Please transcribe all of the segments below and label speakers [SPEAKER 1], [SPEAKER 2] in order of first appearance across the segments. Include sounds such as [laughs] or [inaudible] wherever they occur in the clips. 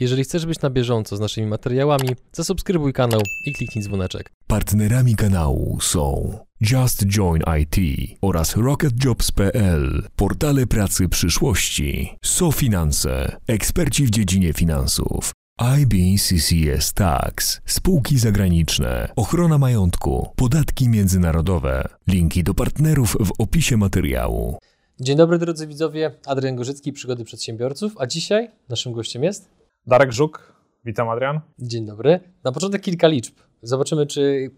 [SPEAKER 1] Jeżeli chcesz być na bieżąco z naszymi materiałami, zasubskrybuj kanał i kliknij dzwoneczek.
[SPEAKER 2] Partnerami kanału są Just Join IT oraz RocketJobs.pl, portale pracy przyszłości, SoFinanse, eksperci w dziedzinie finansów, IBCCS Tax, spółki zagraniczne, ochrona majątku, podatki międzynarodowe. Linki do partnerów w opisie materiału.
[SPEAKER 1] Dzień dobry drodzy widzowie, Adrian Gorzycki, Przygody Przedsiębiorców, a dzisiaj naszym gościem jest...
[SPEAKER 3] Darek Żuk, witam Adrian.
[SPEAKER 1] Dzień dobry. Na początek kilka liczb. Zobaczymy, czy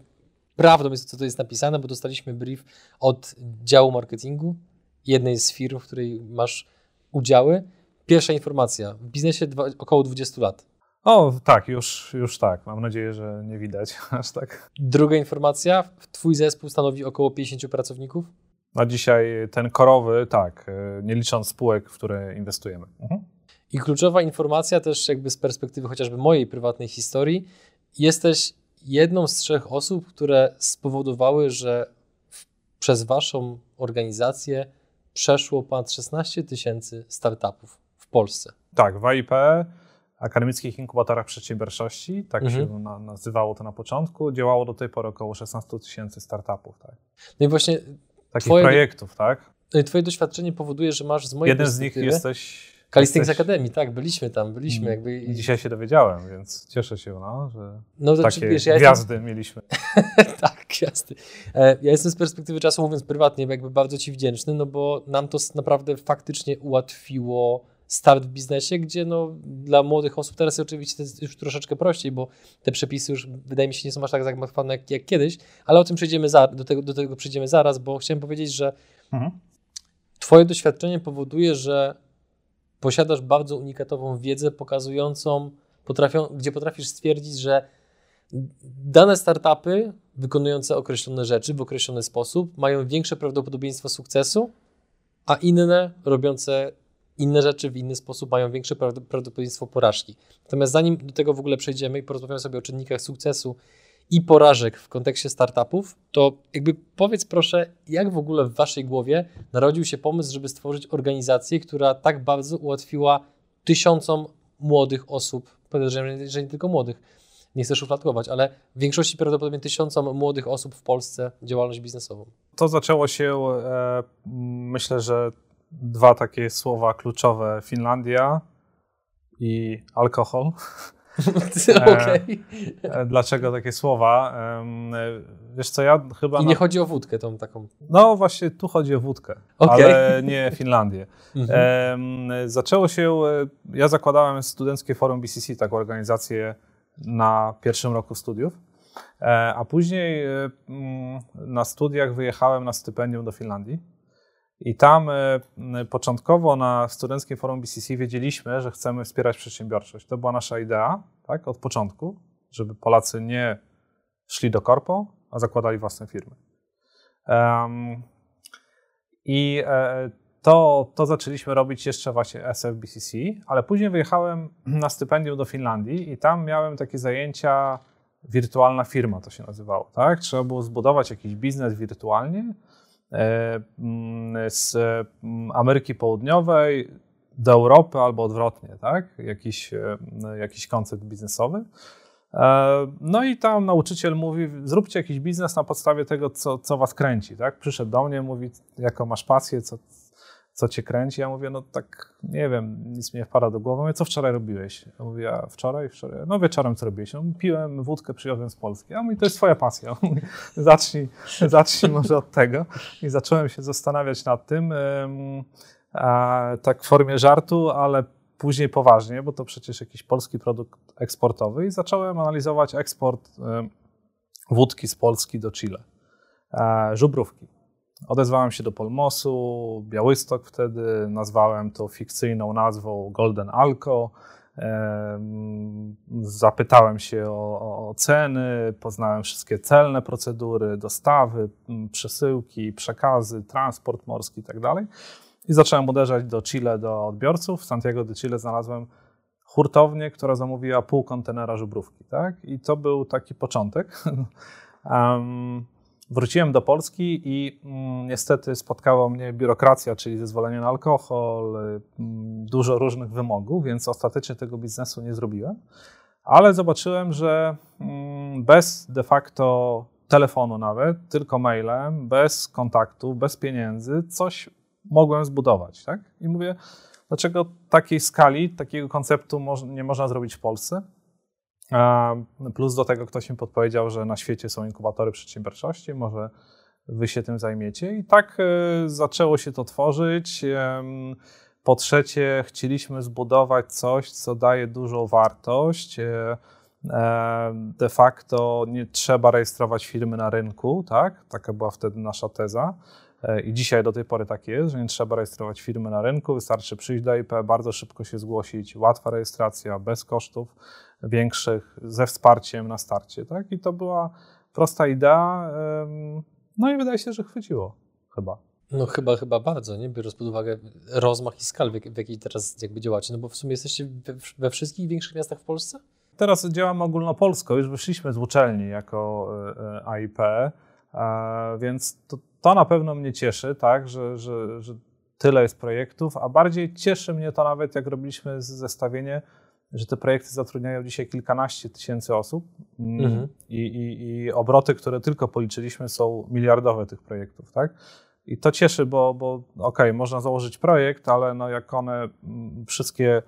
[SPEAKER 1] prawdą jest to, co tu jest napisane, bo dostaliśmy brief od działu marketingu jednej z firm, w której masz udziały. Pierwsza informacja. W biznesie dwa, około 20 lat.
[SPEAKER 3] O, tak, już, już tak. Mam nadzieję, że nie widać [laughs] aż tak.
[SPEAKER 1] Druga informacja. Twój zespół stanowi około 50 pracowników.
[SPEAKER 3] A dzisiaj ten korowy, tak, nie licząc spółek, w które inwestujemy. Mhm.
[SPEAKER 1] I kluczowa informacja też jakby z perspektywy chociażby mojej prywatnej historii. Jesteś jedną z trzech osób, które spowodowały, że w, przez waszą organizację przeszło ponad 16 tysięcy startupów w Polsce.
[SPEAKER 3] Tak, w AIP, Akademickich Inkubatorach Przedsiębiorczości, tak mhm. się na, nazywało to na początku, działało do tej pory około 16 tysięcy startupów. Tak.
[SPEAKER 1] No i właśnie
[SPEAKER 3] Takich twoje, projektów, tak?
[SPEAKER 1] No i twoje doświadczenie powoduje, że masz z mojej
[SPEAKER 3] Jeden z nich jesteś
[SPEAKER 1] Calisthenics jesteś... Academy, tak, byliśmy tam, byliśmy jakby.
[SPEAKER 3] Dzisiaj się dowiedziałem, więc cieszę się, no, że
[SPEAKER 1] no,
[SPEAKER 3] to takie wiesz, ja gwiazdy jestem... mieliśmy. [laughs]
[SPEAKER 1] tak, gwiazdy. E, ja jestem z perspektywy czasu, mówiąc prywatnie, jakby bardzo Ci wdzięczny, no bo nam to naprawdę faktycznie ułatwiło start w biznesie, gdzie no, dla młodych osób teraz oczywiście jest już troszeczkę prościej, bo te przepisy już wydaje mi się nie są aż tak zagmatwane jak, jak kiedyś, ale o tym przejdziemy za, do, tego, do tego przejdziemy zaraz, bo chciałem powiedzieć, że mhm. Twoje doświadczenie powoduje, że posiadasz bardzo unikatową wiedzę pokazującą, potrafią, gdzie potrafisz stwierdzić, że dane startupy wykonujące określone rzeczy w określony sposób mają większe prawdopodobieństwo sukcesu, a inne robiące inne rzeczy w inny sposób mają większe prawdopodobieństwo porażki. Natomiast zanim do tego w ogóle przejdziemy i porozmawiamy sobie o czynnikach sukcesu i porażek w kontekście startupów, to jakby powiedz proszę, jak w ogóle w waszej głowie narodził się pomysł, żeby stworzyć organizację, która tak bardzo ułatwiła tysiącom młodych osób, podejrzewam, że nie tylko młodych, nie chcę szufladkować, ale w większości prawdopodobnie tysiącom młodych osób w Polsce działalność biznesową.
[SPEAKER 3] To zaczęło się, e, myślę, że dwa takie słowa kluczowe: Finlandia i alkohol. [laughs]
[SPEAKER 1] okay.
[SPEAKER 3] E, dlaczego takie słowa? Wiesz co, ja chyba...
[SPEAKER 1] I nie na... chodzi o wódkę tą taką.
[SPEAKER 3] No właśnie, tu chodzi o wódkę, okay. ale nie Finlandię. [laughs] Mhm. Zaczęło się, e, ja zakładałem Studenckie Forum BCC, taką organizację na pierwszym roku studiów, e, a później na studiach wyjechałem na stypendium do Finlandii. I tam e, początkowo na Studenckim Forum BCC wiedzieliśmy, że chcemy wspierać przedsiębiorczość. To była nasza idea tak, od początku, żeby Polacy nie szli do korpo, a zakładali własne firmy. Um, I e, to, to zaczęliśmy robić jeszcze właśnie SFBCC, ale później wyjechałem na stypendium do Finlandii i tam miałem takie zajęcia wirtualna firma, to się nazywało. Tak? Trzeba było zbudować jakiś biznes wirtualnie, z mm, Ameryki Południowej do Europy albo odwrotnie, tak? Jakiś, e, jakiś koncept biznesowy. E, no i tam nauczyciel mówi, zróbcie jakiś biznes na podstawie tego, co, co was kręci, tak? Przyszedł do mnie, mówi, jaką masz pasję, co, co cię kręci. Ja mówię, no tak, nie wiem, nic mi nie wpada do głowy. Mówię, co wczoraj robiłeś? Ja mówię, a wczoraj? wczoraj? No wieczorem co robiłeś? No, piłem wódkę, przywiozłem z Polski. A mówi, to jest twoja pasja. Mówi, zacznij, [laughs] zacznij może od tego. I zacząłem się zastanawiać nad tym, a, tak w formie żartu, ale później poważnie, bo to przecież jakiś polski produkt eksportowy i zacząłem analizować eksport wódki z Polski do Chile. Żubrówki. Odezwałem się do Polmosu, Białystok wtedy, nazwałem to fikcyjną nazwą Golden Alco. Zapytałem się o, o, ceny, poznałem wszystkie celne procedury, dostawy, przesyłki, przekazy, transport morski itd. Tak I zacząłem uderzać do Chile, do odbiorców. W Santiago de Chile znalazłem hurtownię, która zamówiła pół kontenera żubrówki. Tak? I to był taki początek. [laughs] um, wróciłem do Polski i mm, niestety spotkała mnie biurokracja, czyli zezwolenie na alkohol, y, mm, dużo różnych wymogów, więc ostatecznie tego biznesu nie zrobiłem. Ale zobaczyłem, że mm, bez de facto telefonu nawet, tylko mailem, bez kontaktu, bez pieniędzy, coś mogłem zbudować. Tak? I mówię, dlaczego takiej skali, takiego konceptu nie można zrobić w Polsce? Plus do tego ktoś mi podpowiedział, że na świecie są inkubatory przedsiębiorczości, może wy się tym zajmiecie. I tak e, zaczęło się to tworzyć. Po trzecie, chcieliśmy zbudować coś, co daje dużą wartość. E, e, de facto nie trzeba rejestrować firmy na rynku, tak? Taka była wtedy nasza teza. I dzisiaj do tej pory tak jest, że nie trzeba rejestrować firmy na rynku, wystarczy przyjść do IP, bardzo szybko się zgłosić, łatwa rejestracja, bez kosztów większych, ze wsparciem na starcie. Tak? I to była prosta idea. No i wydaje się, że chwyciło chyba.
[SPEAKER 1] No chyba, chyba bardzo, nie? biorąc pod uwagę rozmach i skalę, w jakiej teraz jakby działacie. No bo w sumie jesteście we, we wszystkich większych miastach w Polsce?
[SPEAKER 3] Teraz działamy ogólnopolsko, już wyszliśmy z uczelni jako e, e, AIP, więc to, to na pewno mnie cieszy, tak, że, że, że tyle jest projektów, a bardziej cieszy mnie to nawet, jak robiliśmy zestawienie, że te projekty zatrudniają dzisiaj kilkanaście tysięcy osób mm, mhm. i, i, i, obroty, które tylko policzyliśmy, są miliardowe tych projektów, tak? I to cieszy, bo, bo okej, okay, można założyć projekt, ale no jak one mm, wszystkie,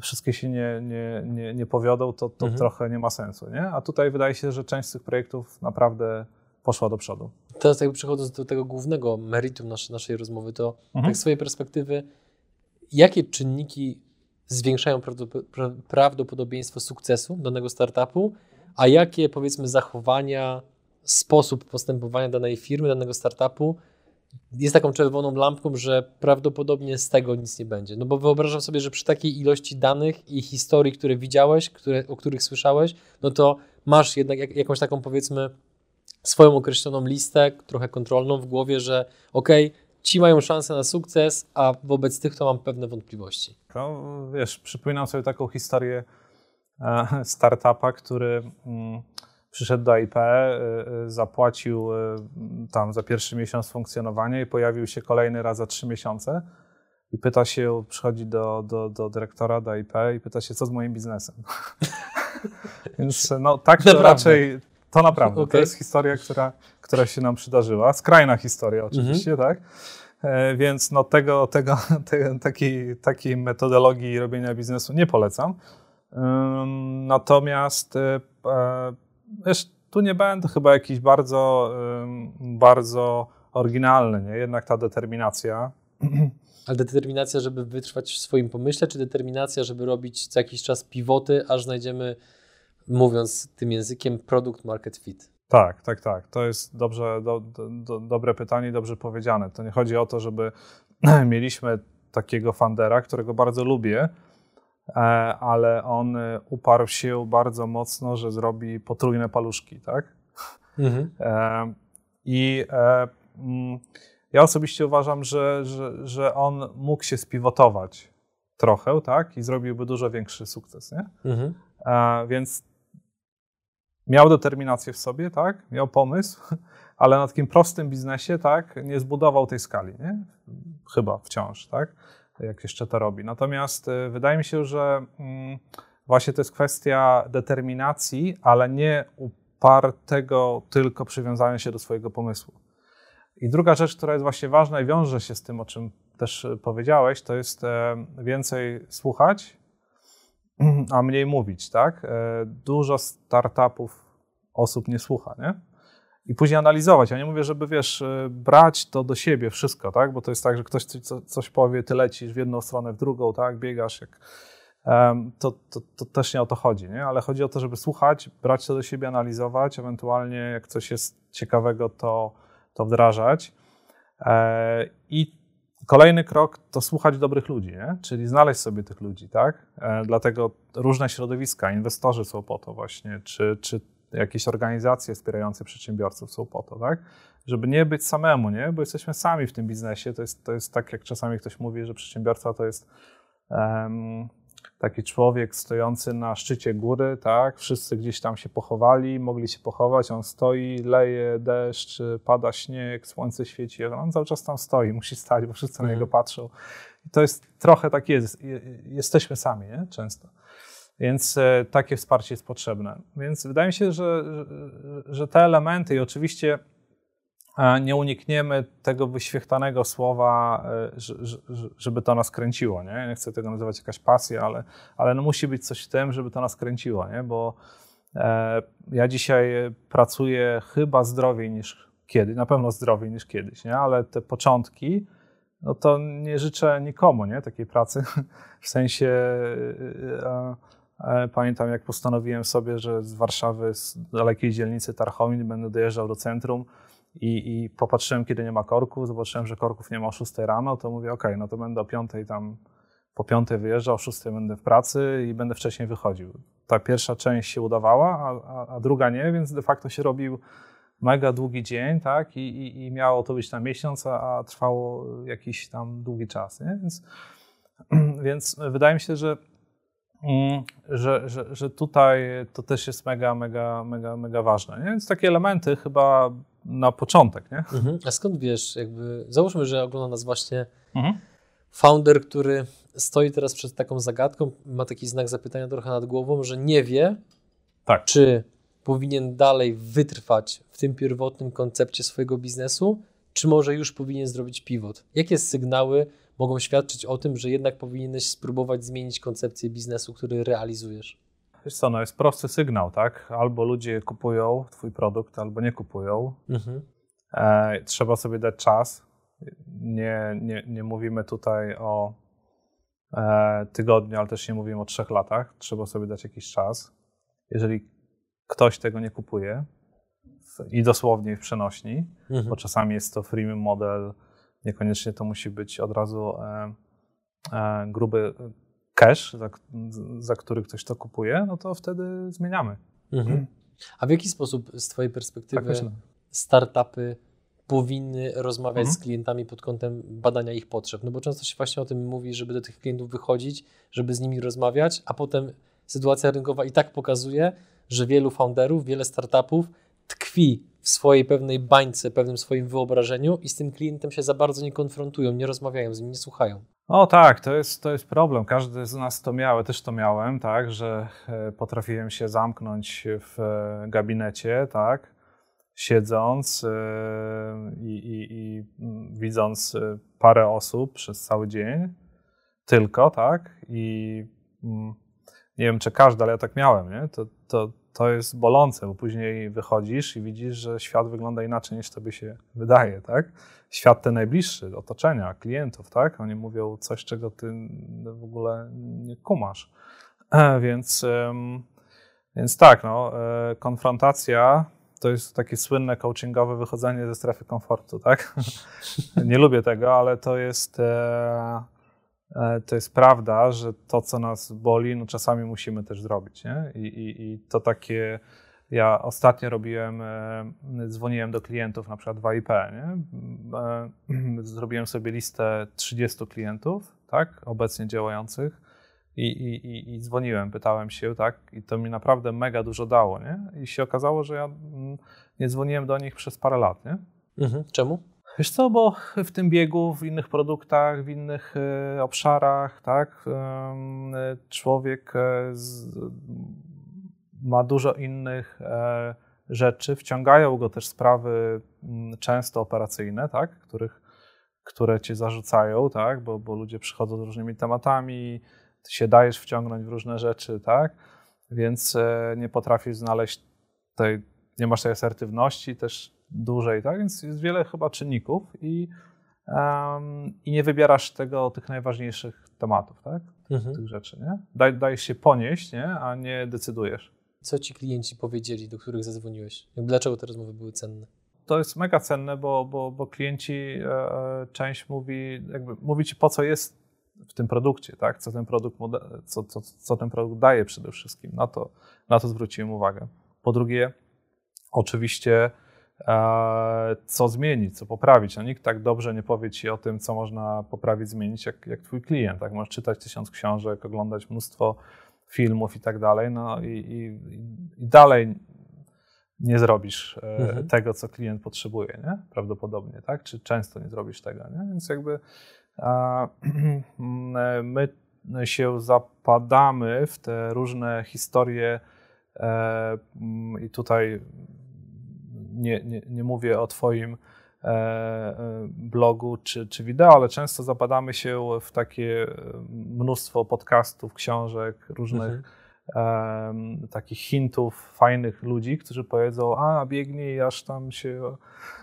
[SPEAKER 3] wszystkie się nie, nie, nie, nie powiodą, to, to mhm. trochę nie ma sensu, nie? A tutaj wydaje się, że część z tych projektów naprawdę poszła do przodu.
[SPEAKER 1] Teraz jakby przechodząc do tego głównego meritum naszej, naszej rozmowy, to mhm. tak z swojej perspektywy, jakie czynniki zwiększają prawdopodobieństwo sukcesu danego startupu, a jakie powiedzmy zachowania, sposób postępowania danej firmy, danego startupu jest taką czerwoną lampką, że prawdopodobnie z tego nic nie będzie. No bo wyobrażam sobie, że przy takiej ilości danych i historii, które widziałeś, które, o których słyszałeś, no to masz jednak jak, jakąś taką powiedzmy swoją określoną listę, trochę kontrolną w głowie, że okej, okay, ci mają szansę na sukces, a wobec tych to mam pewne wątpliwości.
[SPEAKER 3] No, wiesz, przypominam sobie taką historię e, startupa, który mm, przyszedł do IP, e, e, zapłacił tam za pierwszy miesiąc funkcjonowania i pojawił się kolejny raz za trzy miesiące i pyta się, przychodzi do, do, do dyrektora, do IP i pyta się, co z moim biznesem. [laughs] Więc no tak to raczej, to naprawdę, okay. to jest historia, która, która się nam przydarzyła. Skrajna historia oczywiście, mhm. tak? E, więc no tego, tego, [laughs] te, takiej, takiej metodologii robienia biznesu nie polecam. Natomiast e, wiesz, tu nie będę chyba jakiś bardzo, bardzo oryginalny, nie? jednak ta determinacja. [clears throat]
[SPEAKER 1] Ale determinacja, żeby wytrwać w swoim pomyśle, czy determinacja, żeby robić co jakiś czas pivoty, aż znajdziemy mówiąc tym językiem, produkt market fit?
[SPEAKER 3] Tak, tak, tak. To jest dobrze, do, do, dobre pytanie, dobrze powiedziane. To nie chodzi o to, żeby [clears throat] mieliśmy takiego fundera, którego bardzo lubię, e, ale on uparł się bardzo mocno, że zrobi potrójne paluszki, tak? Mhm. E, I e, mm, ja osobiście uważam, że, że, że on mógł się spiwotować trochę, tak? I zrobiłby dużo większy sukces, nie? Mhm. Więc miał determinację w sobie, tak? Miał pomysł, [laughs] ale na takim prostym biznesie, tak, nie zbudował tej skali, nie? Chyba wciąż, tak? Jak jeszcze to robi. Natomiast y, wydaje mi się, że mm, właśnie to jest kwestia determinacji, ale nie upartego tylko przywiązania się do swojego pomysłu. I druga rzecz, która jest właśnie ważna i wiąże się z tym, o czym też powiedziałeś, to jest więcej słuchać a mniej mówić, tak? E, dużo startupów osób nie słucha, nie? I później analizować. Ja nie mówię, żeby, wiesz, e, brać to do siebie wszystko, tak? Bo to jest tak, że ktoś coś powie, ty lecisz w jedną stronę, w drugą, tak? Biegasz jak... To, to, to też nie o to chodzi, nie? Ale chodzi o to, żeby słuchać, brać to do siebie, analizować, ewentualnie jak coś jest ciekawego, to, to wdrażać. E, I Kolejny krok to słuchać dobrych ludzi, nie? czyli znaleźć sobie tych ludzi, tak? E, dlatego różne środowiska, inwestorzy są po to właśnie, czy, czy jakieś organizacje wspierające przedsiębiorców są po to, tak? Żeby nie być samemu, nie? Bo jesteśmy sami w tym biznesie. To jest, to jest tak, jak czasami ktoś mówi, że przedsiębiorca to jest um, taki człowiek stojący na szczycie góry, tak? Wszyscy gdzieś tam się pochowali, mogli się pochować. On stoi, leje deszcz, pada śnieg, słońce świeci. On cały czas tam stoi, musi stać, bo wszyscy na niego mhm. patrzą. I to jest trochę tak jest. Jesteśmy sami, nie? Często. Więc e, takie wsparcie jest potrzebne. Więc wydaje mi się, że, że te elementy i oczywiście nie unikniemy tego wyświechtanego słowa, e, żeby to nas kręciło. Nie, nie chcę tego nazywać jakaś pasja, ale, ale no musi być coś w tym, żeby to nas kręciło, nie? bo e, ja dzisiaj pracuję chyba zdrowiej niż kiedyś, na pewno zdrowiej niż kiedyś, nie? ale te początki, no to nie życzę nikomu nie? takiej pracy. [laughs] W sensie e, pamiętam, jak postanowiłem sobie, że z Warszawy, z dalekiej dzielnicy Tarchomin będę dojeżdżał do centrum, i, I popatrzyłem, kiedy nie ma korków, zobaczyłem, że korków nie ma o 6 rano, to mówię, ok, no to będę o 5 tam, po 5 wyjeżdżał, o 6 będę w pracy i będę wcześniej wychodził. Ta pierwsza część się udawała, a, a, a druga nie, więc de facto się robił mega długi dzień, tak, i, i, i miało to być na miesiąc, a, a trwało jakiś tam długi czas, nie? Więc, [clears throat] więc wydaje mi się, że Mm, że, że, że tutaj to też jest mega, mega, mega, mega ważne. Nie? Więc takie elementy chyba na początek. Nie?
[SPEAKER 1] Mhm. A skąd wiesz, jakby, załóżmy, że ogląda nas właśnie mhm. founder, który stoi teraz przed taką zagadką, ma taki znak zapytania trochę nad głową, że nie wie, tak. czy powinien dalej wytrwać w tym pierwotnym koncepcie swojego biznesu, czy może już powinien zrobić pivot. Jakie sygnały mogą świadczyć o tym, że jednak powinieneś spróbować zmienić koncepcję biznesu, który realizujesz?
[SPEAKER 3] Wiesz co, no jest prosty sygnał, tak? Albo ludzie kupują twój produkt, albo nie kupują. Mhm. E, trzeba sobie dać czas. Nie, nie, nie mówimy tutaj o e, tygodniu, ale też nie mówimy o trzech latach. Trzeba sobie dać jakiś czas. Jeżeli ktoś tego nie kupuje, i dosłownie w przenośni, mhm. bo czasami jest to freemium model, Niekoniecznie to musi być od razu e, e, gruby cash, za, za który ktoś to kupuje, no to wtedy zmieniamy. Mhm.
[SPEAKER 1] A w jaki sposób z Twojej perspektywy tak startupy powinny rozmawiać mhm. z klientami pod kątem badania ich potrzeb? No bo często się właśnie o tym mówi, żeby do tych klientów wychodzić, żeby z nimi rozmawiać, a potem sytuacja rynkowa i tak pokazuje, że wielu founderów, wiele startupów tkwi w swojej pewnej bańce, pewnym swoim wyobrażeniu i z tym klientem się za bardzo nie konfrontują, nie rozmawiają z nim, nie słuchają.
[SPEAKER 3] O tak, to jest, to jest problem. Każdy z nas to miał, też to miałem, tak, że e, potrafiłem się zamknąć w e, gabinecie, tak, siedząc e, i, i, i mm, widząc parę osób przez cały dzień, tylko, tak, i mm, nie wiem, czy każdy, ale ja tak miałem, nie? To, to, to jest bolące, bo później wychodzisz i widzisz, że świat wygląda inaczej niż tobie się wydaje, tak? Świat ten najbliższy, otoczenia, klientów, tak? Oni mówią coś, czego ty w ogóle nie kumasz. Więc, więc tak, no, e, konfrontacja to jest takie słynne coachingowe wychodzenie ze strefy komfortu, tak? [laughs] nie lubię tego, ale to jest e, E, to jest prawda, że to, co nas boli, no czasami musimy też zrobić. Nie? I, i, I to takie. Ja ostatnio robiłem, e, dzwoniłem do klientów, na przykład 2IP, nie? E, [clears throat] zrobiłem sobie listę 30 klientów, tak, obecnie działających i, i, i, dzwoniłem, pytałem się, tak, i to mi naprawdę mega dużo dało, nie? I się okazało, że ja mm, nie dzwoniłem do nich przez parę lat, nie?
[SPEAKER 1] Mhm. Czemu?
[SPEAKER 3] Wiesz co, bo w tym biegu, w innych produktach, w innych e, obszarach, tak, człowiek e, ma dużo innych e, rzeczy, wciągają go też sprawy m, często operacyjne, tak, których, które cię zarzucają, tak, bo, bo ludzie przychodzą z różnymi tematami, ty się dajesz wciągnąć w różne rzeczy, tak, więc nie potrafisz znaleźć tej, nie masz tej asertywności, też dłużej, tak? Więc jest wiele chyba czynników i, um, i nie wybierasz tego, tych najważniejszych tematów, tak? Mhm. Tych rzeczy, nie? Daj, dajesz się ponieść, nie? A nie decydujesz.
[SPEAKER 1] Co ci klienci powiedzieli, do których zadzwoniłeś? Dlaczego te rozmowy były cenne?
[SPEAKER 3] To jest mega cenne, bo, bo, bo klienci, e, część mówi, jakby mówi ci po co jest w tym produkcie, tak? Co ten produkt, co, co, co ten produkt daje przede wszystkim. Na to, na to zwróciłem uwagę. Po drugie, oczywiście co zmienić, co poprawić. No, nikt tak dobrze nie powie ci o tym, co można poprawić, zmienić, jak, jak twój klient. Tak? Możesz czytać tysiąc książek, oglądać mnóstwo filmów i tak dalej, no i, i, i dalej nie zrobisz e, mhm. tego, co klient potrzebuje, nie? Prawdopodobnie, tak? Czy często nie zrobisz tego, nie? Więc jakby a, [clears throat] my się zapadamy w te różne historie e, i tutaj nie, nie, nie mówię o twoim e, e, blogu czy, czy wideo, ale często zapadamy się w takie mnóstwo podcastów, książek, różnych mhm takich hintów fajnych ludzi, którzy powiedzą, a biegnij, aż tam się,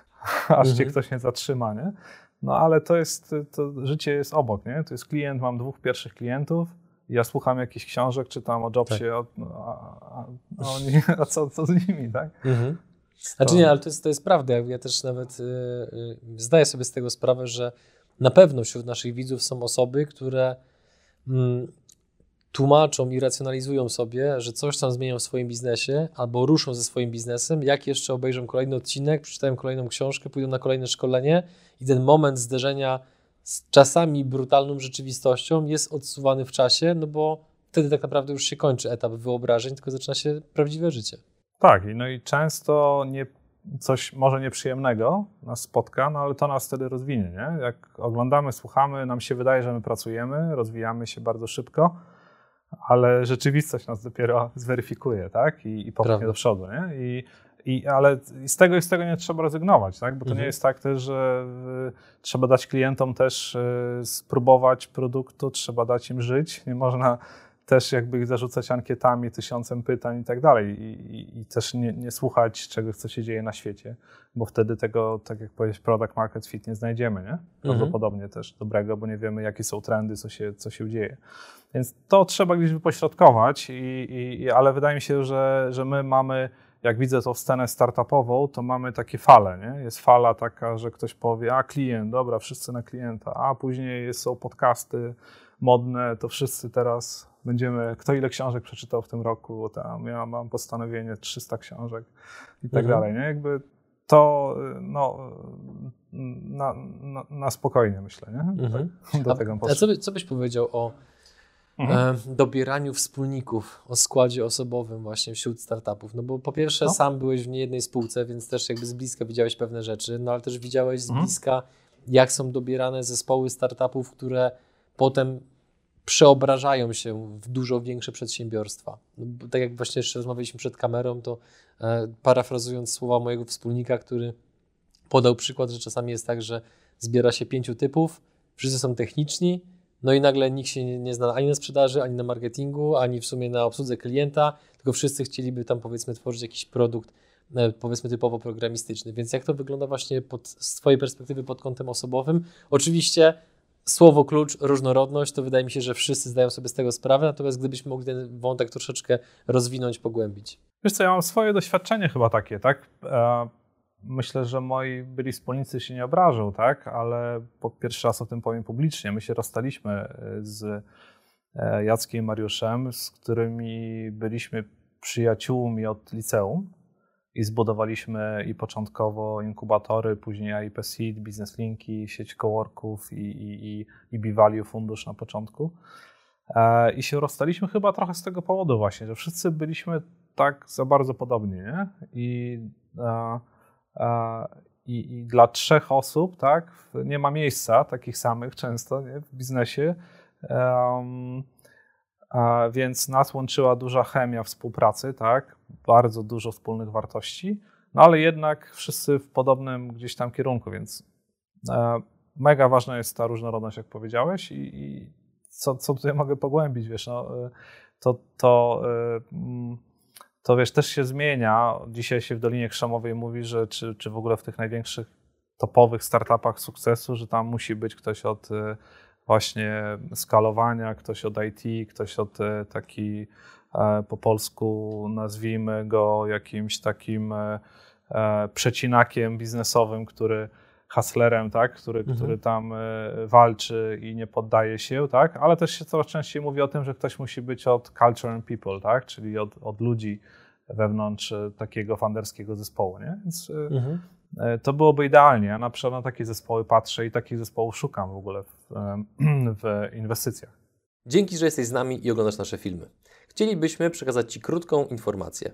[SPEAKER 3] [laughs] aż cię mhm. ktoś nie zatrzyma, nie? No ale to jest, to życie jest obok, nie? To jest klient, mam dwóch pierwszych klientów, ja słucham jakichś książek, czytam o Jobsie, tak. o, a, a, a, oni, [laughs] a co, co z nimi, tak? Mhm.
[SPEAKER 1] Znaczy nie, ale to jest, to jest prawda. Ja też nawet y, y, zdaję sobie z tego sprawę, że na pewno wśród naszych widzów są osoby, które mm, tłumaczą i racjonalizują sobie, że coś tam zmienią w swoim biznesie albo ruszą ze swoim biznesem, jak jeszcze obejrzą kolejny odcinek, przeczytają kolejną książkę, pójdą na kolejne szkolenie i ten moment zderzenia z czasami brutalną rzeczywistością jest odsuwany w czasie, no bo wtedy tak naprawdę już się kończy etap wyobrażeń, tylko zaczyna się prawdziwe życie.
[SPEAKER 3] Tak, no i często nie, coś może nieprzyjemnego nas spotka, no ale to nas wtedy rozwinie. Nie? Jak oglądamy, słuchamy, nam się wydaje, że my pracujemy, rozwijamy się bardzo szybko, ale rzeczywistość nas dopiero zweryfikuje, tak? I, i popchnie do przodu, nie? I, i, ale z tego i z tego nie trzeba rezygnować, tak? Bo to mhm. nie jest tak też, że trzeba dać klientom też y, spróbować produktu, trzeba dać im żyć. Nie można też jakby zarzucać ankietami, tysiącem pytań i tak dalej. I, i też nie, nie, słuchać czegoś, co się dzieje na świecie, bo wtedy tego, tak jak powiedzieć, product market fit nie znajdziemy, nie? Prawdopodobnie mhm. też dobrego, bo nie wiemy, jakie są trendy, co się, co się dzieje. Więc to trzeba gdzieś wypośrodkować, i, i, ale wydaje mi się, że, że my mamy jak widzę tą scenę startupową, to mamy takie fale, nie? Jest fala taka, że ktoś powie, a klient, dobra, wszyscy na klienta, a później są podcasty modne, to wszyscy teraz będziemy, kto ile książek przeczytał w tym roku, tam ja mam postanowienie 300 książek i tak mhm. dalej, nie? Jakby to no, na, na, na spokojnie myślę, nie?
[SPEAKER 1] Mhm. Tak, do a, tego a co, by, co byś powiedział o mhm. e, dobieraniu wspólników, o składzie osobowym właśnie wśród startupów? No bo po pierwsze no. sam byłeś w niejednej spółce, więc też jakby z bliska widziałeś pewne rzeczy, no ale też widziałeś z mhm. bliska, jak są dobierane zespoły startupów, które potem przeobrażają się w dużo większe przedsiębiorstwa. No, tak jak właśnie jeszcze rozmawialiśmy przed kamerą, to e, parafrazując słowa mojego wspólnika, który podał przykład, że czasami jest tak, że zbiera się pięciu typów, wszyscy są techniczni, no i nagle nikt się nie, nie zna ani na sprzedaży, ani na marketingu, ani w sumie na obsłudze klienta, tylko wszyscy chcieliby tam powiedzmy tworzyć jakiś produkt e, powiedzmy typowo programistyczny. Więc jak to wygląda właśnie pod, z Twojej perspektywy pod kątem osobowym? Oczywiście słowo klucz, różnorodność, to wydaje mi się, że wszyscy zdają sobie z tego sprawę, natomiast gdybyśmy mogli ten wątek troszeczkę rozwinąć, pogłębić.
[SPEAKER 3] Wiesz co, ja mam swoje doświadczenie chyba takie, tak? E, myślę, że moi byli wspólnicy się nie obrażą, tak? Ale po pierwszy raz o tym powiem publicznie. My się rozstaliśmy e, z e, Jackiem i Mariuszem, z którymi byliśmy przyjaciółmi od liceum i zbudowaliśmy i początkowo inkubatory, później AIP Seed, Business Linki, sieć coworków i, i, i, i B-Value fundusz na początku. E, I się rozstaliśmy chyba trochę z tego powodu właśnie, że wszyscy byliśmy tak za bardzo podobni, nie? I, e, e, i, i dla trzech osób, tak, nie ma miejsca takich samych często nie? w biznesie. Um, a więc nas łączyła duża chemia współpracy, tak? Bardzo dużo wspólnych wartości, no ale jednak wszyscy w podobnym gdzieś tam kierunku, więc e, mega ważna jest ta różnorodność, jak powiedziałeś i, i co, co tutaj mogę pogłębić, wiesz, no, e, to, to, e, mm, to wiesz, też się zmienia. Dzisiaj się w Dolinie Krzemowej mówi, że czy, czy w ogóle w tych największych topowych startupach sukcesu, że tam musi być ktoś od właśnie skalowania, ktoś od IT, ktoś od e, taki e, po polsku nazwijmy go jakimś takim e, przecinakiem biznesowym, który haslerem, tak, który, mhm. który tam walczy i nie poddaje się, tak, ale też się coraz częściej mówi o tym, że ktoś musi być od culture and people, tak, czyli od, od ludzi wewnątrz takiego funderskiego zespołu, nie? Więc mhm. to byłoby idealnie. Ja na przykład na takie zespoły patrzę i takich zespołów szukam w ogóle w, [clears throat] w inwestycjach.
[SPEAKER 1] Dzięki, że jesteś z nami i oglądasz nasze filmy. Chcielibyśmy przekazać Ci krótką informację.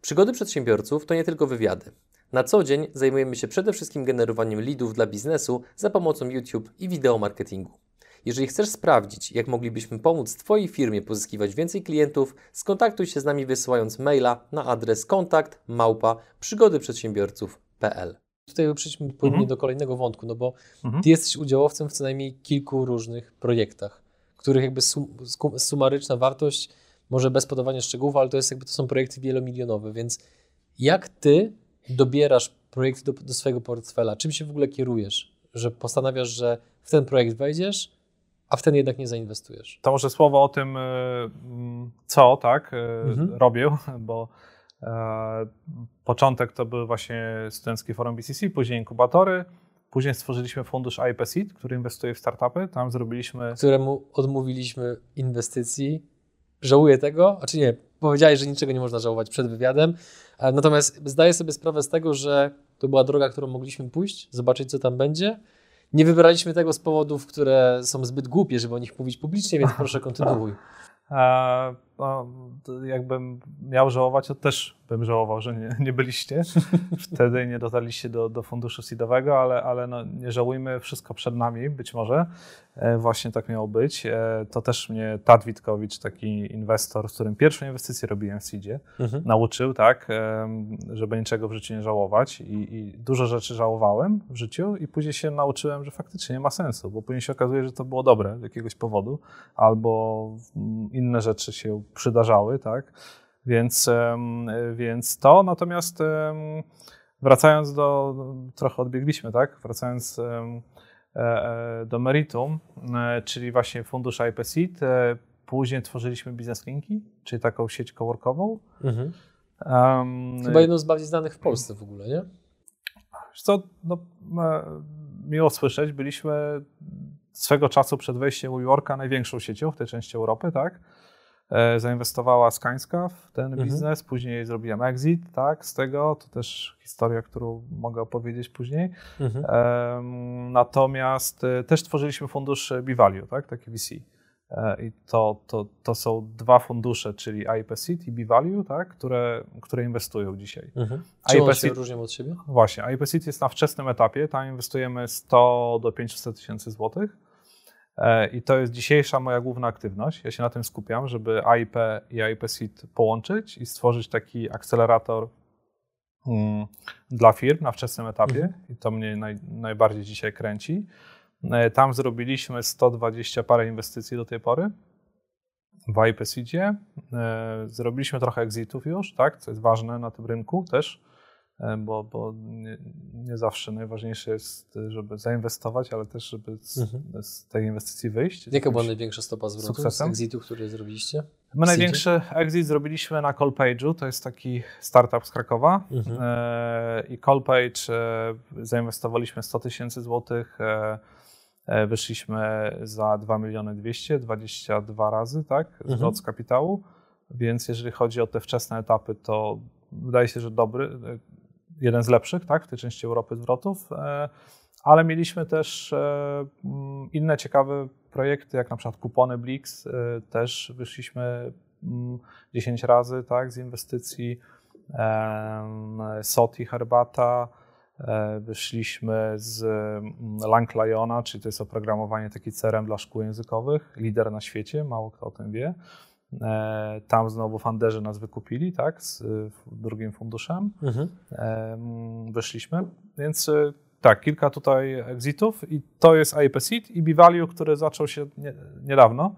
[SPEAKER 1] Przygody przedsiębiorców to nie tylko wywiady. Na co dzień zajmujemy się przede wszystkim generowaniem leadów dla biznesu za pomocą YouTube i wideo marketingu. Jeżeli chcesz sprawdzić, jak moglibyśmy pomóc Twojej firmie pozyskiwać więcej klientów, skontaktuj się z nami wysyłając maila na adres kontakt małpa przygodyprzedsiębiorców.pl. Tutaj przejdźmy płynnie mhm. do kolejnego wątku, no bo mhm. Ty jesteś udziałowcem w co najmniej kilku różnych projektach, których jakby sum, sumaryczna wartość, może bez podawania szczegółów, ale to jest jakby to są projekty wielomilionowe, więc jak Ty dobierasz projekty do, do swojego portfela? Czym się w ogóle kierujesz? Że postanawiasz, że w ten projekt wejdziesz, a w ten jednak nie zainwestujesz.
[SPEAKER 3] To może słowo o tym, y, co tak y, mhm. robię, [laughs] bo początek to był właśnie Studenckie Forum BCC, później inkubatory, później stworzyliśmy fundusz IP Seed, który inwestuje w startupy, tam zrobiliśmy...
[SPEAKER 1] Któremu odmówiliśmy inwestycji. Żałuję tego, a czy nie, powiedziałeś, że niczego nie można żałować przed wywiadem, e, natomiast zdaję sobie sprawę z tego, że to była droga, którą mogliśmy pójść, zobaczyć co tam będzie, nie wybraliśmy tego z powodów, które są zbyt głupie, żeby o nich mówić publicznie, więc proszę kontynuuj. [laughs]
[SPEAKER 3] No, jakbym miał żałować, to też bym żałował, że nie, nie byliście [laughs] wtedy nie dotarliście do, do funduszu seedowego, ale, ale no, nie żałujmy, wszystko przed nami być może. E, właśnie tak miało być. E, to też mnie Tad Witkowicz, taki inwestor, z którym pierwszą inwestycję robiłem w seedzie, mhm. nauczył, tak, e, żeby niczego w życiu nie żałować I, i dużo rzeczy żałowałem w życiu i później się nauczyłem, że faktycznie nie ma sensu, bo później się okazuje, że to było dobre z jakiegoś powodu albo inne rzeczy się przydarzały, tak. Więc, więc to, natomiast wracając do, trochę odbiegliśmy, tak? Wracając e, e, do meritum, e, czyli właśnie fundusz IP Seed, później tworzyliśmy Business Linki, czyli taką sieć coworkową. Mhm.
[SPEAKER 1] Um, Chyba jedną z bardziej znanych w Polsce w ogóle, nie?
[SPEAKER 3] Co, no, miło słyszeć, byliśmy swego czasu przed wejściem New Yorka największą siecią w tej części Europy, tak? E, zainwestowała Skańska w ten mhm. biznes, później zrobiłem exit, tak, z tego, to też historia, którą mogę opowiedzieć później. Mhm. natomiast e, też tworzyliśmy fundusz Bivalue, tak, taki VC. E, I to, to, to są dwa fundusze, czyli IP Seed i B-Value, tak, które, które inwestują dzisiaj.
[SPEAKER 1] Mhm. Czy one się różnią od siebie?
[SPEAKER 3] Właśnie, IP Seed jest na wczesnym etapie, tam inwestujemy 100 do 500 tysięcy złotych. E, I to jest dzisiejsza moja główna aktywność. Ja się na tym skupiam, żeby AIP i AIP Seed połączyć i stworzyć taki akcelerator mm, dla firm na wczesnym etapie. Mhm. I to mnie naj, najbardziej dzisiaj kręci. E, tam zrobiliśmy 120 parę inwestycji do tej pory w AIP Seedzie. E, zrobiliśmy trochę exitów już, tak, co jest ważne na tym rynku też bo, bo nie, nie, zawsze najważniejsze jest, żeby zainwestować, ale też, żeby z, mhm. z tej inwestycji wyjść.
[SPEAKER 1] Jaka była największa stopa zwrotu sukcesem? z exitu, który zrobiliście?
[SPEAKER 3] My największy exit zrobiliśmy na Callpage'u, to jest taki startup z Krakowa mhm. e, i Callpage e, zainwestowaliśmy 100 tysięcy złotych, e, e, wyszliśmy za 2 miliony 200, 22 razy, tak, zwrot mhm. z kapitału, więc jeżeli chodzi o te wczesne etapy, to wydaje się, że dobry, jeden z lepszych tak, w tej części Europy zwrotów, e, ale mieliśmy też e, mm, inne ciekawe projekty, jak na przykład kupony Blix, e, też wyszliśmy 10 mm, razy tak, z inwestycji, Soti Herbata, wyszliśmy z mm, Langliona, czyli to jest oprogramowanie taki CRM dla szkół językowych, lider na świecie, mało kto o tym wie. E, tam znowu funderzy nas wykupili, tak, z drugim funduszem. Mhm. Wyszliśmy, więc e, tak, kilka tutaj exitów i to jest AIP Seed i B-Value, który zaczął się nie, niedawno.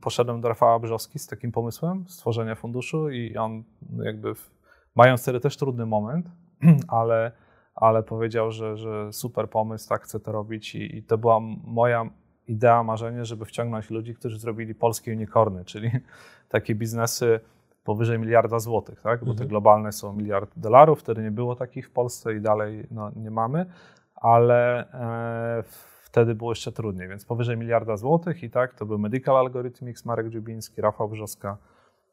[SPEAKER 3] Poszedłem do Rafała Brzowski z takim pomysłem stworzenia funduszu i on jakby, w, mając wtedy też trudny moment, [clears throat] ale, ale powiedział, że, że super pomysł, tak chcę to robić i, i to była moja idea, marzenie, żeby wciągnąć ludzi, którzy zrobili polskie unicorny, czyli [laughs] takie biznesy powyżej miliarda złotych, tak? bo te mhm. globalne są miliard dolarów, wtedy nie było takich w Polsce i dalej no, nie mamy, ale e, wtedy było jeszcze trudniej, więc powyżej miliarda złotych i tak, to był Medical Algorithmics, Marek Dziubiński, Rafał Brzoska,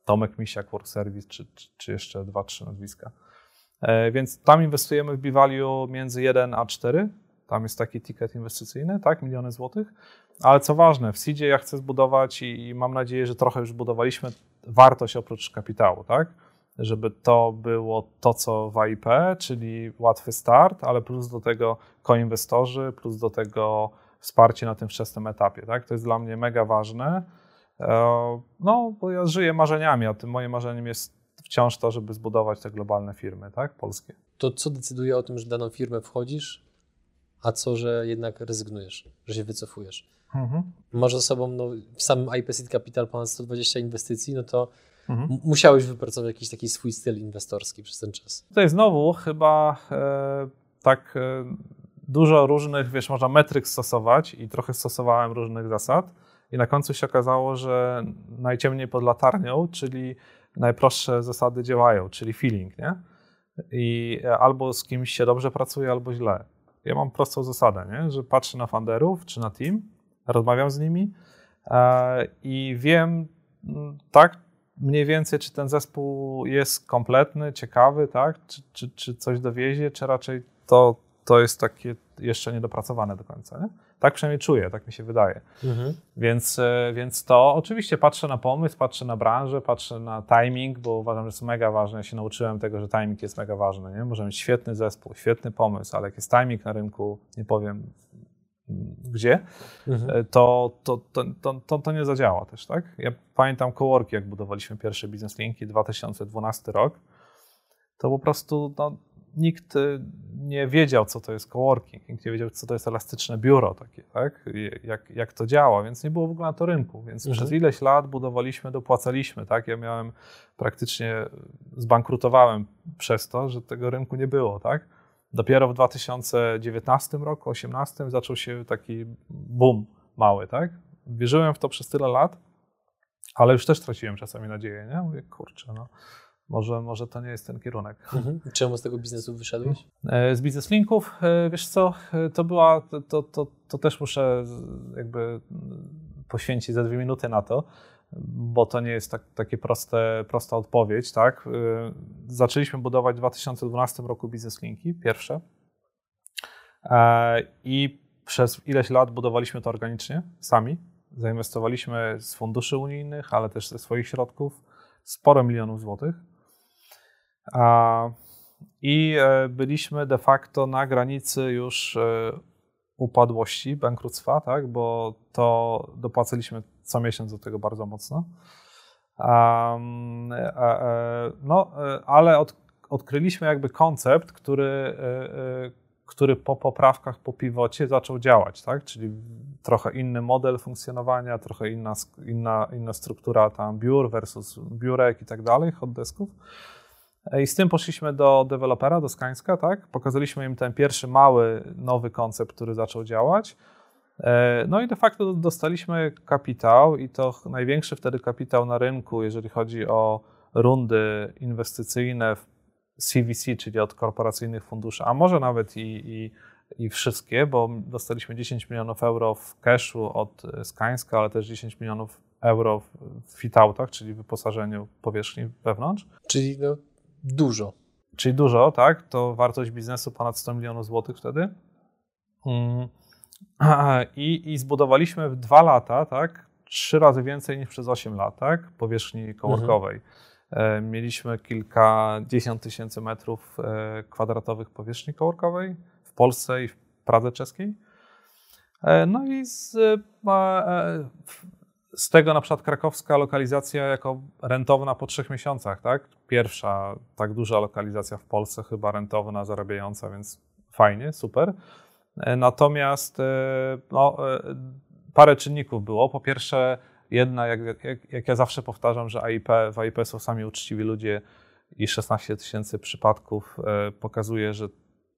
[SPEAKER 3] Tomek Misiak, Work Service, czy, czy, czy jeszcze dwa, trzy nazwiska. E, więc tam inwestujemy w B-Value między 1 a 4. Tam jest taki ticket inwestycyjny, tak, miliony złotych. Ale co ważne, w Seedzie ja chcę zbudować i, i mam nadzieję, że trochę już budowaliśmy wartość oprócz kapitału, tak? Żeby to było to, co w czyli łatwy start, ale plus do tego koinwestorzy, plus do tego wsparcie na tym wczesnym etapie, tak? To jest dla mnie mega ważne. E, no, bo ja żyję marzeniami, a tym moim marzeniem jest wciąż to, żeby zbudować te globalne firmy, tak, polskie.
[SPEAKER 1] To co decyduje o tym, że daną firmę wchodzisz, a co, że jednak rezygnujesz, że się wycofujesz? Mhm. Masz za sobą no, w samym IP Seed Capital ponad 120 inwestycji, no to mhm. musiałeś wypracować jakiś taki swój styl inwestorski przez ten czas.
[SPEAKER 3] Tutaj znowu chyba e, tak e, dużo różnych, wiesz, można metryk stosować i trochę stosowałem różnych zasad i na końcu się okazało, że najciemniej pod latarnią, czyli najprostsze zasady działają, czyli feeling, nie? I albo z kimś się dobrze pracuje, albo źle. Ja mam prostą zasadę, nie? że patrzę na funderów czy na team, rozmawiam z nimi e, i wiem mm, tak mniej więcej, czy ten zespół jest kompletny, ciekawy, tak? Czy, czy, czy coś dowiezie, czy raczej to, to jest takie jeszcze niedopracowane do końca. Nie? Tak przynajmniej czuję, tak mi się wydaje. Mhm. Więc, e, więc to oczywiście patrzę na pomysł, patrzę na branżę, patrzę na timing, bo uważam, że jest mega ważne. Ja się nauczyłem tego, że timing jest mega ważny. Nie? Możemy mieć świetny zespół, świetny pomysł, ale jak jest timing na rynku, nie powiem gdzie, mhm. E, to, to, to, to, to, nie zadziała też, tak? Ja pamiętam coworki, jak budowaliśmy pierwsze biznes linki, 2012 rok, to po prostu no, nikt y, nie wiedział, co to jest coworking, nikt nie wiedział, co to jest elastyczne biuro takie, tak? Jak, jak to działa, więc nie było w ogóle na to rynku. Więc mhm. przez ileś lat budowaliśmy, dopłacaliśmy, tak? Ja miałem praktycznie, zbankrutowałem przez to, że tego rynku nie było, tak? Dopiero w 2019 roku, 2018 zaczął się taki boom mały, tak? Wierzyłem w to przez tyle lat, ale już też traciłem czasami nadzieję, nie? Mówię, kurczę, no może, może to nie jest ten kierunek.
[SPEAKER 1] Mhm. Czemu z tego biznesu wyszedłeś?
[SPEAKER 3] E, z biznes linków, e, wiesz co, e, to była, to, to, to też muszę jakby poświęcić za dwie minuty na to, bo to nie jest tak, takie proste, prosta odpowiedź, tak? Zaczęliśmy budować w 2012 roku biznes linki, pierwsze i przez ileś lat budowaliśmy to organicznie, sami. Zainwestowaliśmy z funduszy unijnych, ale też ze swoich środków sporo milionów złotych. I e, byliśmy de facto na granicy już e, upadłości, bankructwa, tak? bo to dopłaciliśmy co miesiąc do tego bardzo mocno. E, no, ale od, odkryliśmy jakby koncept, który, który po poprawkach, po pivocie zaczął działać, tak? czyli trochę inny model funkcjonowania, trochę inna, inna, inna struktura tam biur versus biurek i tak dalej, hot desków. I z tym poszliśmy do dewelopera, do Skańska, tak? Pokazaliśmy im ten pierwszy mały, nowy koncept, który zaczął działać. E, no i de facto dostaliśmy kapitał i to największy wtedy kapitał na rynku, jeżeli chodzi o rundy inwestycyjne w CVC, czyli od korporacyjnych funduszy, a może nawet i, i, i wszystkie, bo dostaliśmy 10 milionów euro w cashu od Skańska, ale też 10 milionów euro w fit-outach, czyli wyposażeniu powierzchni wewnątrz.
[SPEAKER 1] Czyli no, Dużo.
[SPEAKER 3] Czyli dużo, tak? To wartość biznesu ponad 100 milionów złotych wtedy. Mm. I, I zbudowaliśmy w dwa lata, tak? Trzy razy więcej niż przez 8 lat, tak? Powierzchni kołorkowej. Mhm. Mieliśmy kilkadziesiąt tysięcy metrów e, kwadratowych powierzchni kołorkowej w Polsce i w Pradze czeskiej. E, no i z, z tego na przykład krakowska lokalizacja jako rentowna po trzech miesiącach, tak? Pierwsza tak duża lokalizacja w Polsce, chyba rentowna, zarabiająca, więc fajnie, super. E, natomiast e, no, e, parę czynników było. Po pierwsze, jedna, jak, jak, jak ja zawsze powtarzam, że AIP, w AIP są sami uczciwi ludzie i 16 tysięcy przypadków pokazuje, że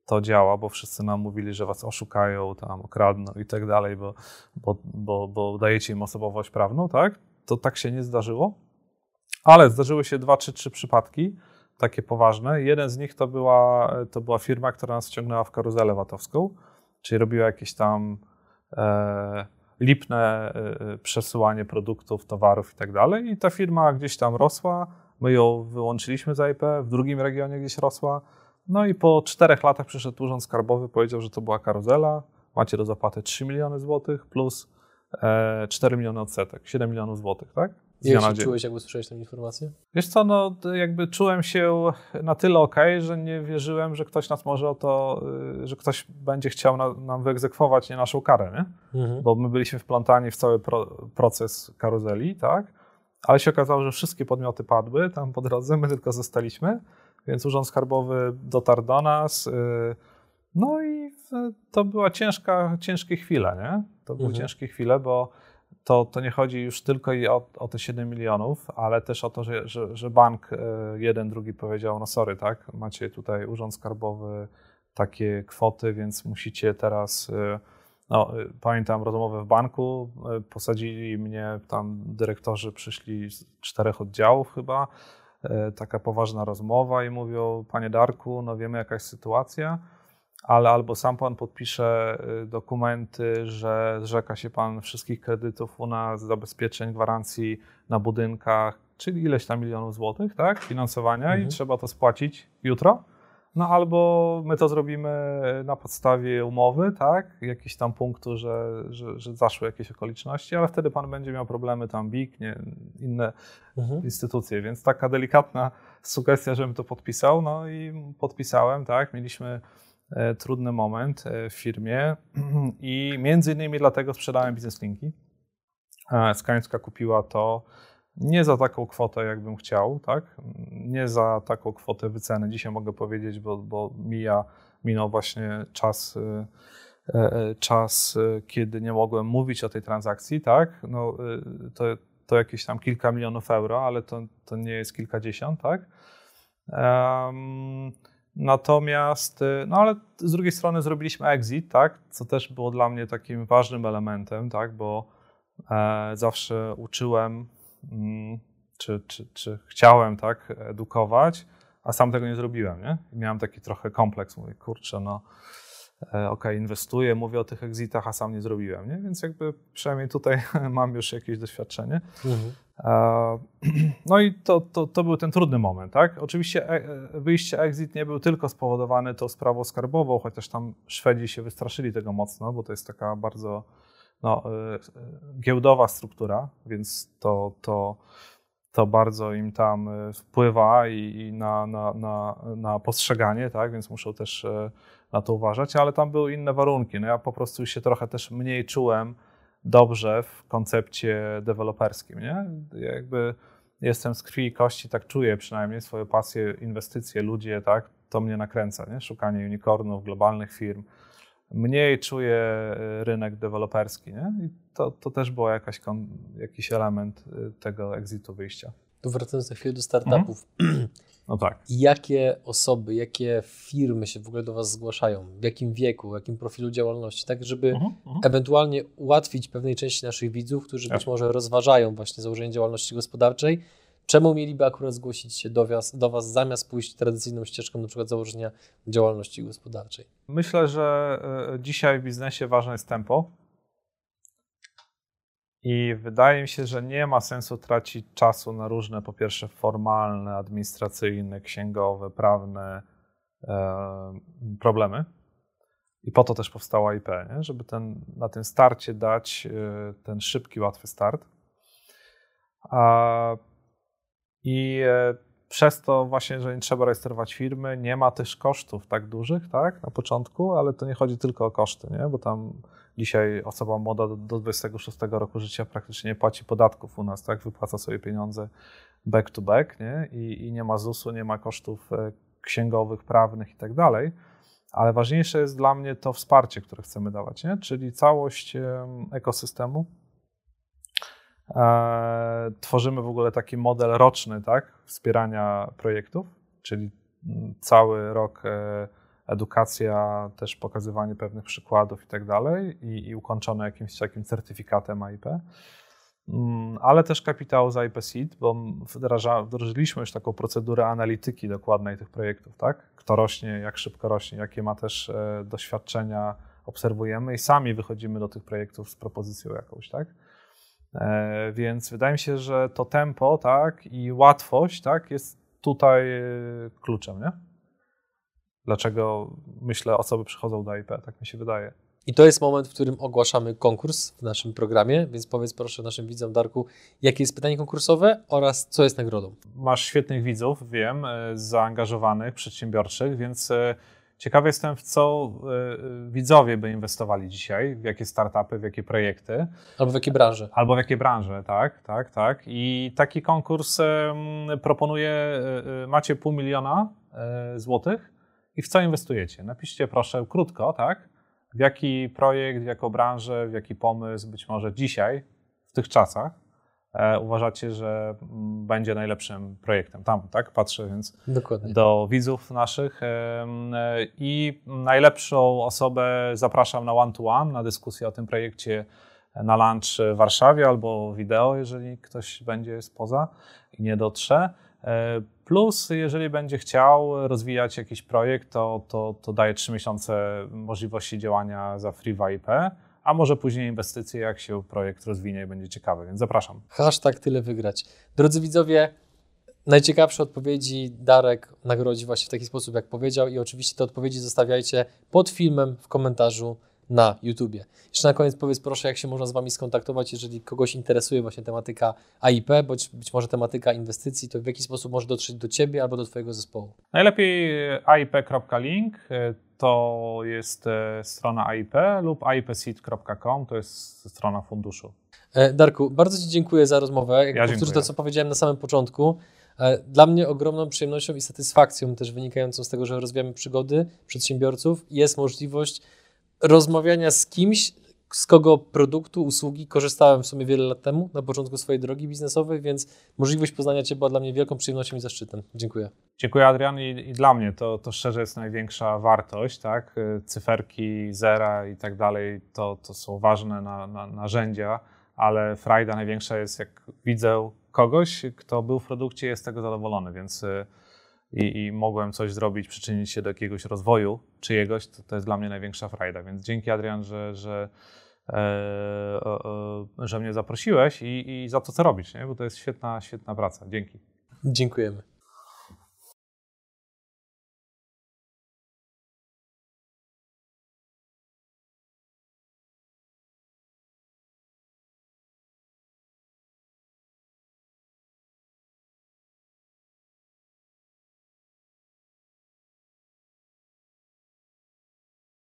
[SPEAKER 3] to działa, bo wszyscy nam mówili, że was oszukają, tam okradną i tak dalej, bo, bo, bo, bo dajecie im osobowość prawną, tak? To tak się nie zdarzyło. Ale zdarzyły się dwa czy trzy przypadki, takie poważne. Jeden z nich to była, to była firma, która nas wciągnęła w karuzelę VAT-owską, czyli robiła jakieś tam e, lipne przesyłanie produktów, towarów i tak dalej. I ta firma gdzieś tam rosła, my ją wyłączyliśmy z IP, w drugim regionie gdzieś rosła. No i po czterech latach przyszedł Urząd Skarbowy, powiedział, że to była karuzela, macie do zapłaty 3 miliony złotych plus 4 miliony odsetek, 7 milionów złotych, tak?
[SPEAKER 1] Jak się czułeś, jak usłyszałeś tę informację?
[SPEAKER 3] Wiesz co, no jakby czułem się na tyle ok, że nie wierzyłem, że ktoś nas może o to, y, że ktoś będzie chciał na, nam wyegzekwować nie naszą karę, nie? Mhm. Bo my byliśmy wplątani w cały pro, proces karuzeli, tak? Ale się okazało, że wszystkie podmioty padły tam po drodze, my tylko zostaliśmy, więc Urząd Skarbowy dotarł do nas, yy, no i to była ciężka, ciężkie chwile, nie? To były mhm. ciężkie chwile, bo to, to nie chodzi już tylko i o, o te 7 milionów, ale też o to, że, że, że bank e, jeden, drugi powiedział, no sorry, tak, macie tutaj urząd skarbowy, takie kwoty, więc musicie teraz, e, no pamiętam rozmowę w banku, posadzili mnie, tam dyrektorzy przyszli z czterech oddziałów chyba, taka poważna rozmowa i mówią, panie Darku, no wiemy jaka jest sytuacja, ale albo sam pan podpisze y, dokumenty, że zrzeka się pan wszystkich kredytów u nas, zabezpieczeń, gwarancji na budynkach, czyli ileś tam milionów złotych, tak, finansowania mhm. i trzeba to spłacić jutro. No albo my to zrobimy na podstawie umowy, tak, jakiś tam punktu, że, że, że zaszły jakieś okoliczności, ale wtedy pan będzie miał problemy tam BIK, nie, inne mhm. instytucje, więc taka delikatna sugestia, żebym to podpisał, no i podpisałem, tak, mieliśmy E, trudny moment e, w firmie. [clears throat] I między innymi dlatego sprzedałem bizneslinki. Skańska kupiła to nie za taką kwotę, jakbym chciał, tak? Nie za taką kwotę wyceny. Dzisiaj mogę powiedzieć, bo, bo mija, minął właśnie czas, e, czas, kiedy nie mogłem mówić o tej transakcji, tak? No, to, to jakieś tam kilka milionów euro, ale to, to nie jest kilkadziesiąt, tak? Um, Natomiast, y, no ale z drugiej strony zrobiliśmy exit, tak, co też było dla mnie takim ważnym elementem, tak, bo e, zawsze uczyłem, czy, czy, czy chciałem, tak, edukować, a sam tego nie zrobiłem, nie? I miałem taki trochę kompleks, mówię, kurczę, no, e, ok, inwestuję, mówię o tych exitach, a sam nie zrobiłem, nie? Więc jakby przynajmniej tutaj [laughs] mam już jakieś doświadczenie. Mhm. [clears throat] No i to, to, to był ten trudny moment, tak? Oczywiście e, e, wyjście exit nie był tylko spowodowany tą sprawą skarbową, chociaż tam Szwedzi się wystraszyli tego mocno, bo to jest taka bardzo no, e, giełdowa struktura, więc to, to, to bardzo im tam wpływa i, i na, na, na, na postrzeganie, tak? Więc muszą też na to uważać, ale tam były inne warunki. No ja po prostu się trochę też mniej czułem dobrze w koncepcie deweloperskim. Nie? Jakby jestem z krwi i kości, tak czuję przynajmniej swoje pasje, inwestycje, ludzie, tak? to mnie nakręca, nie? szukanie unicornów, globalnych firm. Mniej czuję e, rynek deweloperski nie? i to, to też był jakiś element e, tego exitu wyjścia.
[SPEAKER 1] Tu wracając za chwilę do startupów. Mhm.
[SPEAKER 3] No tak.
[SPEAKER 1] Jakie osoby, jakie firmy się w ogóle do Was zgłaszają? W jakim wieku, w jakim profilu działalności? Tak, żeby uh -huh. ewentualnie ułatwić pewnej części naszych widzów, którzy być może rozważają właśnie założenie działalności gospodarczej, czemu mieliby akurat zgłosić się do was, do was zamiast pójść tradycyjną ścieżką, na przykład założenia działalności gospodarczej?
[SPEAKER 3] Myślę, że e, dzisiaj w biznesie ważne jest tempo i wydaje mi się, że nie ma sensu tracić czasu na różne, po pierwsze, formalne, administracyjne, księgowe, prawne e, problemy. I po to też powstała IP, nie? żeby ten, na tym starcie dać e, ten szybki, łatwy start. A, I e, przez to właśnie, że nie trzeba rejestrować firmy, nie ma też kosztów tak dużych, tak, na początku, ale to nie chodzi tylko o koszty, nie? bo tam Dzisiaj osoba młoda do, do 26 roku życia praktycznie nie płaci podatków u nas, tak? Wypłaca sobie pieniądze back to back, nie? I, i nie ma ZUS-u, nie ma kosztów e, księgowych, prawnych i tak dalej. Ale ważniejsze jest dla mnie to wsparcie, które chcemy dawać, nie? czyli całość ekosystemu. E, tworzymy w ogóle taki model roczny tak? wspierania projektów, czyli mm, cały rok e, edukacja, też pokazywanie pewnych przykładów i tak dalej i ukończone jakimś takim certyfikatem AIP. Mm, ale też kapitał za IP Seed, bo wdraża, wdrożyliśmy już taką procedurę analityki dokładnej tych projektów, tak? Kto rośnie, jak szybko rośnie, jakie ma też e, doświadczenia obserwujemy i sami wychodzimy do tych projektów z propozycją jakąś, tak? E, więc wydaje mi się, że to tempo, tak, i łatwość, tak, jest tutaj e, kluczem, nie? Dlaczego, myślę, osoby przychodzą do IP, tak mi się wydaje.
[SPEAKER 1] I to jest moment, w którym ogłaszamy konkurs w naszym programie, więc powiedz proszę naszym widzom, Darku, jakie jest pytanie konkursowe oraz co jest nagrodą.
[SPEAKER 3] Masz świetnych widzów, wiem, e, zaangażowanych, przedsiębiorczych, więc Ciekawy jestem, w co y, widzowie by inwestowali dzisiaj, w jakie startupy, w jakie projekty.
[SPEAKER 1] Albo w jakie branże.
[SPEAKER 3] Albo w jakie branże, tak, tak, tak. I taki konkurs proponuje, y, macie pół miliona złotych i w co inwestujecie? Napiszcie proszę krótko, tak, w jaki projekt, w jaką branżę, w jaki pomysł być może dzisiaj, w tych czasach, uważacie, że mm, będzie najlepszym projektem. Tam, tak? Patrzę więc Dokładnie. do widzów naszych. E, I najlepszą osobę zapraszam na one-to-one, na dyskusję o tym projekcie na lunch w Warszawie albo wideo, jeżeli ktoś będzie spoza i nie dotrze. E, plus, jeżeli będzie chciał rozwijać jakiś projekt, to, to, to daje 3 miesiące możliwości działania za free w IP a może później inwestycje, jak się projekt rozwinie i będzie ciekawy, więc zapraszam.
[SPEAKER 1] Hashtag tyle wygrać. Drodzy widzowie, najciekawsze odpowiedzi Darek nagrodzi właśnie w taki sposób, jak powiedział i oczywiście te odpowiedzi zostawiajcie pod filmem w komentarzu na YouTubie. Jeszcze na koniec powiedz proszę, jak się można z Wami skontaktować, jeżeli kogoś interesuje właśnie tematyka AIP, bądź być może tematyka inwestycji, to w jaki sposób może dotrzeć do Ciebie albo do Twojego zespołu?
[SPEAKER 3] Najlepiej aip.link to jest e, strona AIP lub aipseed.com, to jest strona funduszu.
[SPEAKER 1] E, Darku, bardzo Ci dziękuję za rozmowę.
[SPEAKER 3] Jak ja powtórzę
[SPEAKER 1] to, co powiedziałem na samym początku. E, dla mnie ogromną przyjemnością i satysfakcją też wynikającą z tego, że rozwijamy przygody przedsiębiorców jest możliwość rozmawiania z kimś, z kogo produktu, usługi korzystałem w sumie wiele lat temu, na początku swojej drogi biznesowej, więc możliwość poznania Cię była dla mnie wielką przyjemnością i zaszczytem. Dziękuję.
[SPEAKER 3] Dziękuję Adrian i, i dla mnie to, to szczerze jest największa wartość, tak? Cyferki, zera i tak dalej, to, to są ważne na, na, narzędzia, ale frajda największa jest jak widzę kogoś, kto był w produkcie i jest z tego zadowolony, więc i, i, mogłem coś zrobić, przyczynić się do jakiegoś rozwoju czyjegoś, to, to jest dla mnie największa frajda. Więc dzięki Adrian, że, że, e, e, że mnie zaprosiłeś i, i za to, co robisz, nie? bo to jest świetna, świetna praca. Dzięki.
[SPEAKER 1] Dziękujemy.